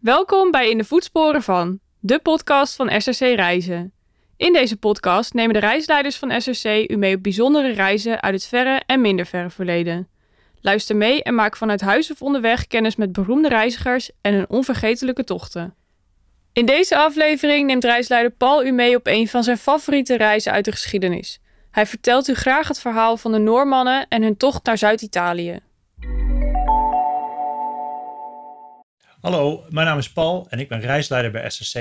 Welkom bij In de Voetsporen van, de podcast van SRC Reizen. In deze podcast nemen de reisleiders van SRC u mee op bijzondere reizen uit het verre en minder verre verleden. Luister mee en maak vanuit huis of onderweg kennis met beroemde reizigers en hun onvergetelijke tochten. In deze aflevering neemt reisleider Paul u mee op een van zijn favoriete reizen uit de geschiedenis. Hij vertelt u graag het verhaal van de Noormannen en hun tocht naar Zuid-Italië. Hallo, mijn naam is Paul en ik ben reisleider bij SSC.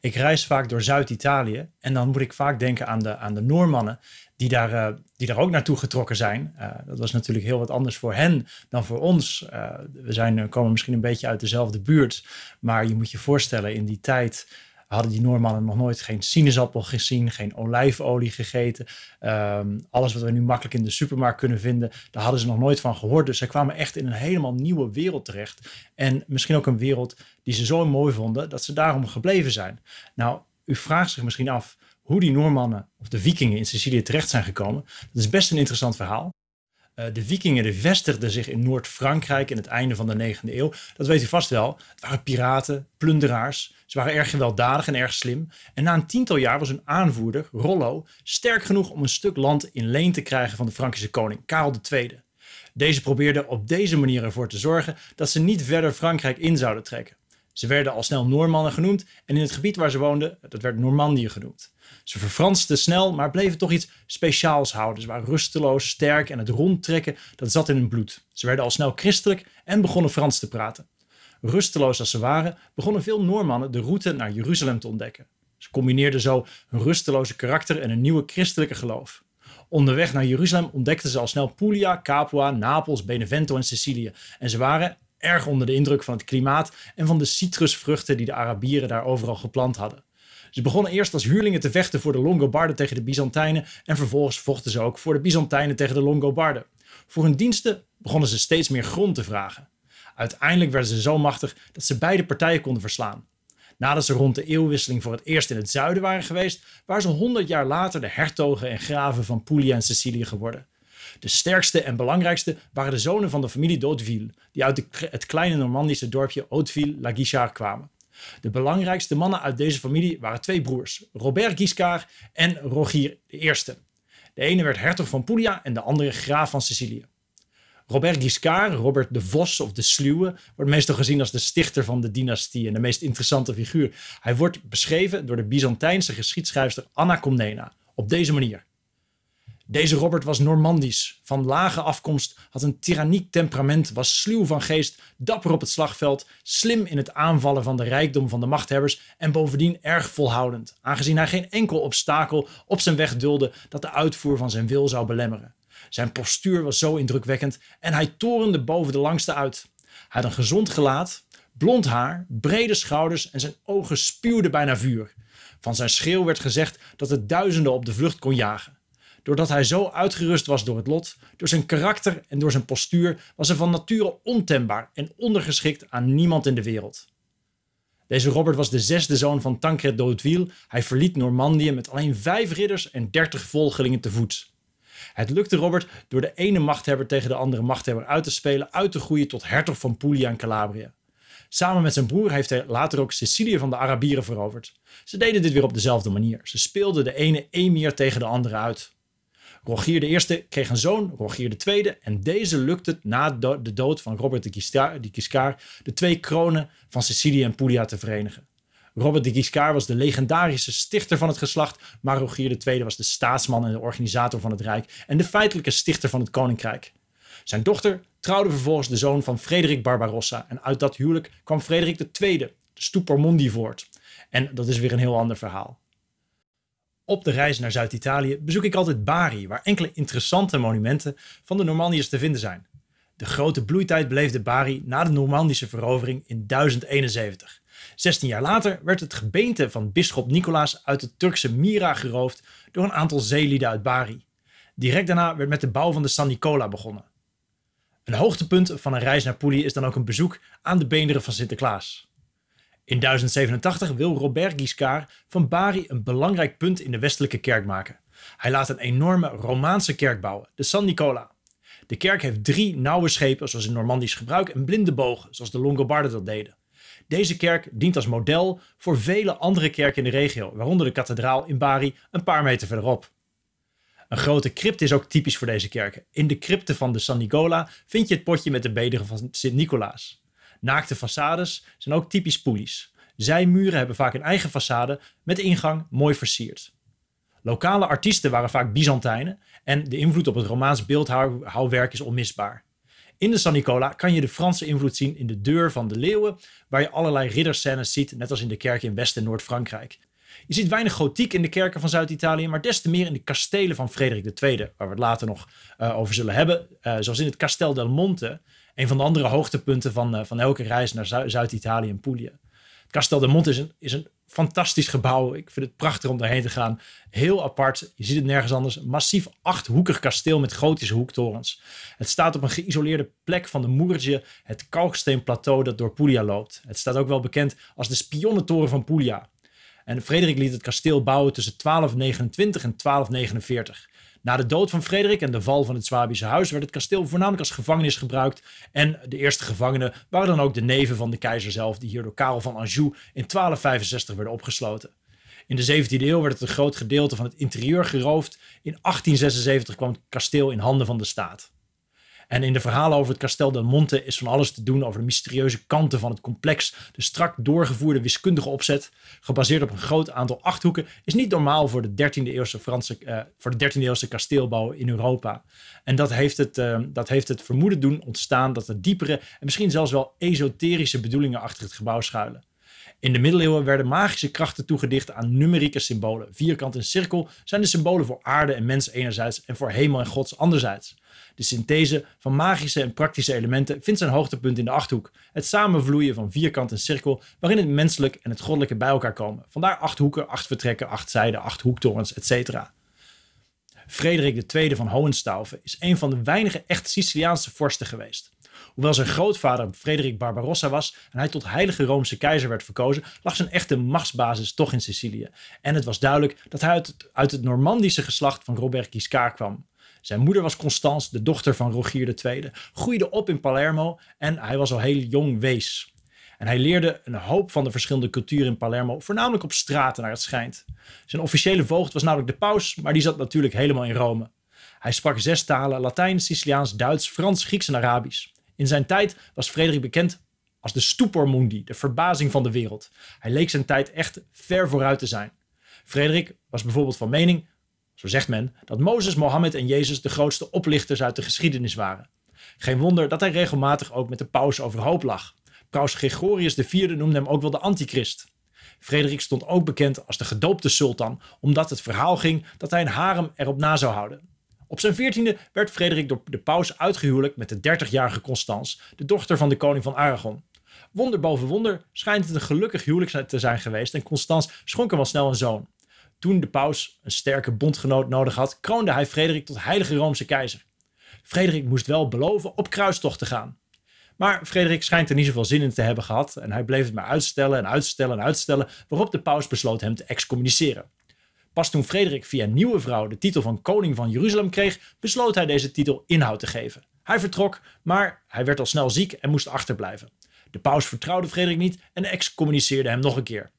Ik reis vaak door Zuid-Italië en dan moet ik vaak denken aan de, aan de Noormannen die daar, uh, die daar ook naartoe getrokken zijn. Uh, dat was natuurlijk heel wat anders voor hen dan voor ons. Uh, we zijn, komen misschien een beetje uit dezelfde buurt, maar je moet je voorstellen in die tijd hadden die Noormannen nog nooit geen sinaasappel gezien, geen olijfolie gegeten. Um, alles wat we nu makkelijk in de supermarkt kunnen vinden, daar hadden ze nog nooit van gehoord. Dus zij kwamen echt in een helemaal nieuwe wereld terecht. En misschien ook een wereld die ze zo mooi vonden dat ze daarom gebleven zijn. Nou, u vraagt zich misschien af hoe die Noormannen of de Vikingen in Sicilië terecht zijn gekomen. Dat is best een interessant verhaal. Uh, de vikingen vestigden zich in Noord-Frankrijk in het einde van de 9e eeuw. Dat weet u vast wel. Het waren piraten, plunderaars. Ze waren erg gewelddadig en erg slim. En na een tiental jaar was hun aanvoerder, Rollo, sterk genoeg om een stuk land in leen te krijgen van de Frankische koning, Karel II. Deze probeerde op deze manier ervoor te zorgen dat ze niet verder Frankrijk in zouden trekken. Ze werden al snel Noormannen genoemd en in het gebied waar ze woonden, dat werd Normandië genoemd. Ze verfransten snel, maar bleven toch iets speciaals houden. Ze waren rusteloos, sterk en het rondtrekken, dat zat in hun bloed. Ze werden al snel christelijk en begonnen Frans te praten. Rusteloos als ze waren, begonnen veel Noormannen de route naar Jeruzalem te ontdekken. Ze combineerden zo hun rusteloze karakter en een nieuwe christelijke geloof. Onderweg naar Jeruzalem ontdekten ze al snel Puglia, Capua, Napels, Benevento en Sicilië. En ze waren erg onder de indruk van het klimaat en van de citrusvruchten die de Arabieren daar overal geplant hadden. Ze begonnen eerst als huurlingen te vechten voor de Longobarden tegen de Byzantijnen en vervolgens vochten ze ook voor de Byzantijnen tegen de Longobarden. Voor hun diensten begonnen ze steeds meer grond te vragen. Uiteindelijk werden ze zo machtig dat ze beide partijen konden verslaan. Nadat ze rond de eeuwwisseling voor het eerst in het zuiden waren geweest, waren ze honderd jaar later de hertogen en graven van Puglia en Sicilië geworden. De sterkste en belangrijkste waren de zonen van de familie d'Hauteville, die uit het kleine Normandische dorpje Hauteville-la-Guichard kwamen. De belangrijkste mannen uit deze familie waren twee broers, Robert Guiscard en Rogier I. De ene werd hertog van Puglia en de andere graaf van Sicilië. Robert Guiscard, Robert de Vos of de Sluwe, wordt meestal gezien als de stichter van de dynastie en de meest interessante figuur. Hij wordt beschreven door de Byzantijnse geschiedschrijfster Anna Comnena op deze manier. Deze Robert was Normandisch, van lage afkomst, had een tyranniek temperament, was sluw van geest, dapper op het slagveld, slim in het aanvallen van de rijkdom van de machthebbers en bovendien erg volhoudend, aangezien hij geen enkel obstakel op zijn weg dulde dat de uitvoer van zijn wil zou belemmeren. Zijn postuur was zo indrukwekkend en hij torende boven de langste uit. Hij had een gezond gelaat, blond haar, brede schouders en zijn ogen spuwden bijna vuur. Van zijn schreeuw werd gezegd dat het duizenden op de vlucht kon jagen. Doordat hij zo uitgerust was door het lot, door zijn karakter en door zijn postuur, was hij van nature ontembaar en ondergeschikt aan niemand in de wereld. Deze Robert was de zesde zoon van Tancred d'Hauteville. Hij verliet Normandië met alleen vijf ridders en dertig volgelingen te voet. Het lukte Robert door de ene machthebber tegen de andere machthebber uit te spelen, uit te groeien tot hertog van Puglia en Calabria. Samen met zijn broer heeft hij later ook Sicilië van de Arabieren veroverd. Ze deden dit weer op dezelfde manier. Ze speelden de ene emir tegen de andere uit. Rogier I kreeg een zoon, Rogier II, en deze lukte het na de dood van Robert de Guiscard de twee kronen van Sicilië en Puglia te verenigen. Robert de Guiscard was de legendarische stichter van het geslacht, maar Rogier II was de staatsman en de organisator van het rijk en de feitelijke stichter van het koninkrijk. Zijn dochter trouwde vervolgens de zoon van Frederik Barbarossa en uit dat huwelijk kwam Frederik II, de Stupormundi, voort. En dat is weer een heel ander verhaal. Op de reis naar Zuid-Italië bezoek ik altijd Bari, waar enkele interessante monumenten van de Normandiërs te vinden zijn. De grote bloeitijd beleefde Bari na de Normandische verovering in 1071. 16 jaar later werd het gebeente van bisschop Nicolaas uit de Turkse Mira geroofd door een aantal zeelieden uit Bari. Direct daarna werd met de bouw van de San Nicola begonnen. Een hoogtepunt van een reis naar Puglia is dan ook een bezoek aan de beenderen van Sinterklaas. In 1087 wil Robert Guiscard van Bari een belangrijk punt in de westelijke kerk maken. Hij laat een enorme Romaanse kerk bouwen, de San Nicola. De kerk heeft drie nauwe schepen, zoals in Normandisch gebruik, en blinde bogen, zoals de Longobarden dat deden. Deze kerk dient als model voor vele andere kerken in de regio, waaronder de kathedraal in Bari een paar meter verderop. Een grote crypte is ook typisch voor deze kerken. In de crypte van de San Nicola vind je het potje met de bederen van Sint-Nicolaas. Naakte façades zijn ook typisch Poelies. Zijmuren hebben vaak een eigen façade met ingang mooi versierd. Lokale artiesten waren vaak Byzantijnen en de invloed op het Romaans beeldhouwwerk is onmisbaar. In de San Nicola kan je de Franse invloed zien in de deur van de leeuwen, waar je allerlei ridderscènes ziet, net als in de kerken in West- en Noord-Frankrijk. Je ziet weinig gotiek in de kerken van Zuid-Italië, maar des te meer in de kastelen van Frederik II, waar we het later nog uh, over zullen hebben. Uh, zoals in het Castel del Monte, een van de andere hoogtepunten van, uh, van elke reis naar Zuid-Italië en Puglia. Het Castel del Monte is een, is een fantastisch gebouw. Ik vind het prachtig om daarheen te gaan. Heel apart. Je ziet het nergens anders. Massief achthoekig kasteel met gotische hoektorens. Het staat op een geïsoleerde plek van de Moerje, het kalksteenplateau dat door Puglia loopt. Het staat ook wel bekend als de spionnentoren van Puglia. En Frederik liet het kasteel bouwen tussen 1229 en 1249. Na de dood van Frederik en de val van het Zwabische huis werd het kasteel voornamelijk als gevangenis gebruikt. En de eerste gevangenen waren dan ook de neven van de keizer zelf, die hier door Karel van Anjou in 1265 werden opgesloten. In de 17e eeuw werd het een groot gedeelte van het interieur geroofd. In 1876 kwam het kasteel in handen van de staat. En in de verhalen over het Castel del Monte is van alles te doen over de mysterieuze kanten van het complex. De strak doorgevoerde wiskundige opzet, gebaseerd op een groot aantal achthoeken, is niet normaal voor de 13e eeuwse, Franse, uh, voor de 13e eeuwse kasteelbouw in Europa. En dat heeft, het, uh, dat heeft het vermoeden doen ontstaan dat er diepere en misschien zelfs wel esoterische bedoelingen achter het gebouw schuilen. In de middeleeuwen werden magische krachten toegedicht aan numerieke symbolen. Vierkant en cirkel zijn de symbolen voor aarde en mens enerzijds en voor hemel en gods anderzijds. De synthese van magische en praktische elementen vindt zijn hoogtepunt in de achthoek. Het samenvloeien van vierkant en cirkel, waarin het menselijk en het goddelijke bij elkaar komen. Vandaar acht hoeken, acht vertrekken, acht zijden, acht hoektorens, etc. Frederik II van Hohenstaufen is een van de weinige echt Siciliaanse vorsten geweest. Hoewel zijn grootvader Frederik Barbarossa was en hij tot heilige Roomse keizer werd verkozen, lag zijn echte machtsbasis toch in Sicilië. En het was duidelijk dat hij uit het, uit het Normandische geslacht van Robert Guiscard kwam. Zijn moeder was Constance, de dochter van Rogier II, groeide op in Palermo en hij was al heel jong wees. En hij leerde een hoop van de verschillende culturen in Palermo, voornamelijk op straten naar het schijnt. Zijn officiële voogd was namelijk de paus, maar die zat natuurlijk helemaal in Rome. Hij sprak zes talen: Latijn, Siciliaans, Duits, Frans, Grieks en Arabisch. In zijn tijd was Frederik bekend als de stupor mundi, de verbazing van de wereld. Hij leek zijn tijd echt ver vooruit te zijn. Frederik was bijvoorbeeld van mening zo zegt men dat Mozes, Mohammed en Jezus de grootste oplichters uit de geschiedenis waren. Geen wonder dat hij regelmatig ook met de paus overhoop lag. Paus Gregorius IV noemde hem ook wel de antichrist. Frederik stond ook bekend als de gedoopte sultan, omdat het verhaal ging dat hij een harem erop na zou houden. Op zijn veertiende werd Frederik door de paus uitgehuwelijkt met de 30-jarige Constance, de dochter van de koning van Aragon. Wonder boven wonder schijnt het een gelukkig huwelijk te zijn geweest en Constance schonk hem al snel een zoon. Toen de paus een sterke bondgenoot nodig had, kroonde hij Frederik tot heilige Roomse keizer. Frederik moest wel beloven op kruistocht te gaan. Maar Frederik schijnt er niet zoveel zin in te hebben gehad en hij bleef het maar uitstellen en uitstellen en uitstellen, waarop de paus besloot hem te excommuniceren. Pas toen Frederik via nieuwe vrouw de titel van koning van Jeruzalem kreeg, besloot hij deze titel inhoud te geven. Hij vertrok, maar hij werd al snel ziek en moest achterblijven. De paus vertrouwde Frederik niet en excommuniceerde hem nog een keer.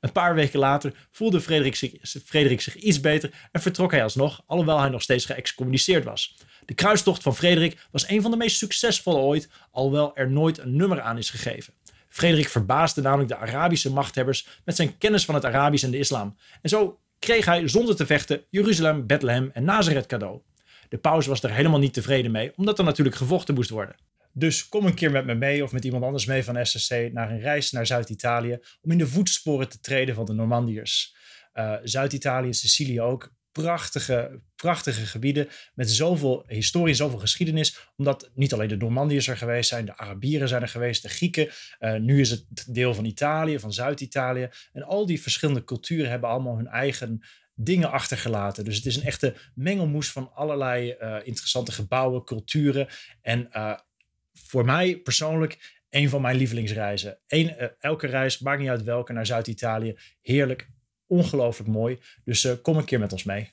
Een paar weken later voelde Frederik zich, Frederik zich iets beter en vertrok hij alsnog, alhoewel hij nog steeds geëxcommuniceerd was. De kruistocht van Frederik was een van de meest succesvolle ooit, alhoewel er nooit een nummer aan is gegeven. Frederik verbaasde namelijk de Arabische machthebbers met zijn kennis van het Arabisch en de islam. En zo kreeg hij zonder te vechten Jeruzalem, Bethlehem en Nazareth cadeau. De paus was er helemaal niet tevreden mee, omdat er natuurlijk gevochten moest worden. Dus kom een keer met me mee of met iemand anders mee van SSC naar een reis naar Zuid-Italië om in de voetsporen te treden van de Normandiërs. Uh, Zuid-Italië, Sicilië ook, prachtige, prachtige gebieden met zoveel historie, zoveel geschiedenis. Omdat niet alleen de Normandiërs er geweest zijn, de Arabieren zijn er geweest, de Grieken. Uh, nu is het deel van Italië, van Zuid-Italië. En al die verschillende culturen hebben allemaal hun eigen dingen achtergelaten. Dus het is een echte mengelmoes van allerlei uh, interessante gebouwen, culturen en voor mij persoonlijk een van mijn lievelingsreizen. Elke reis, maakt niet uit welke, naar Zuid-Italië. Heerlijk, ongelooflijk mooi. Dus uh, kom een keer met ons mee.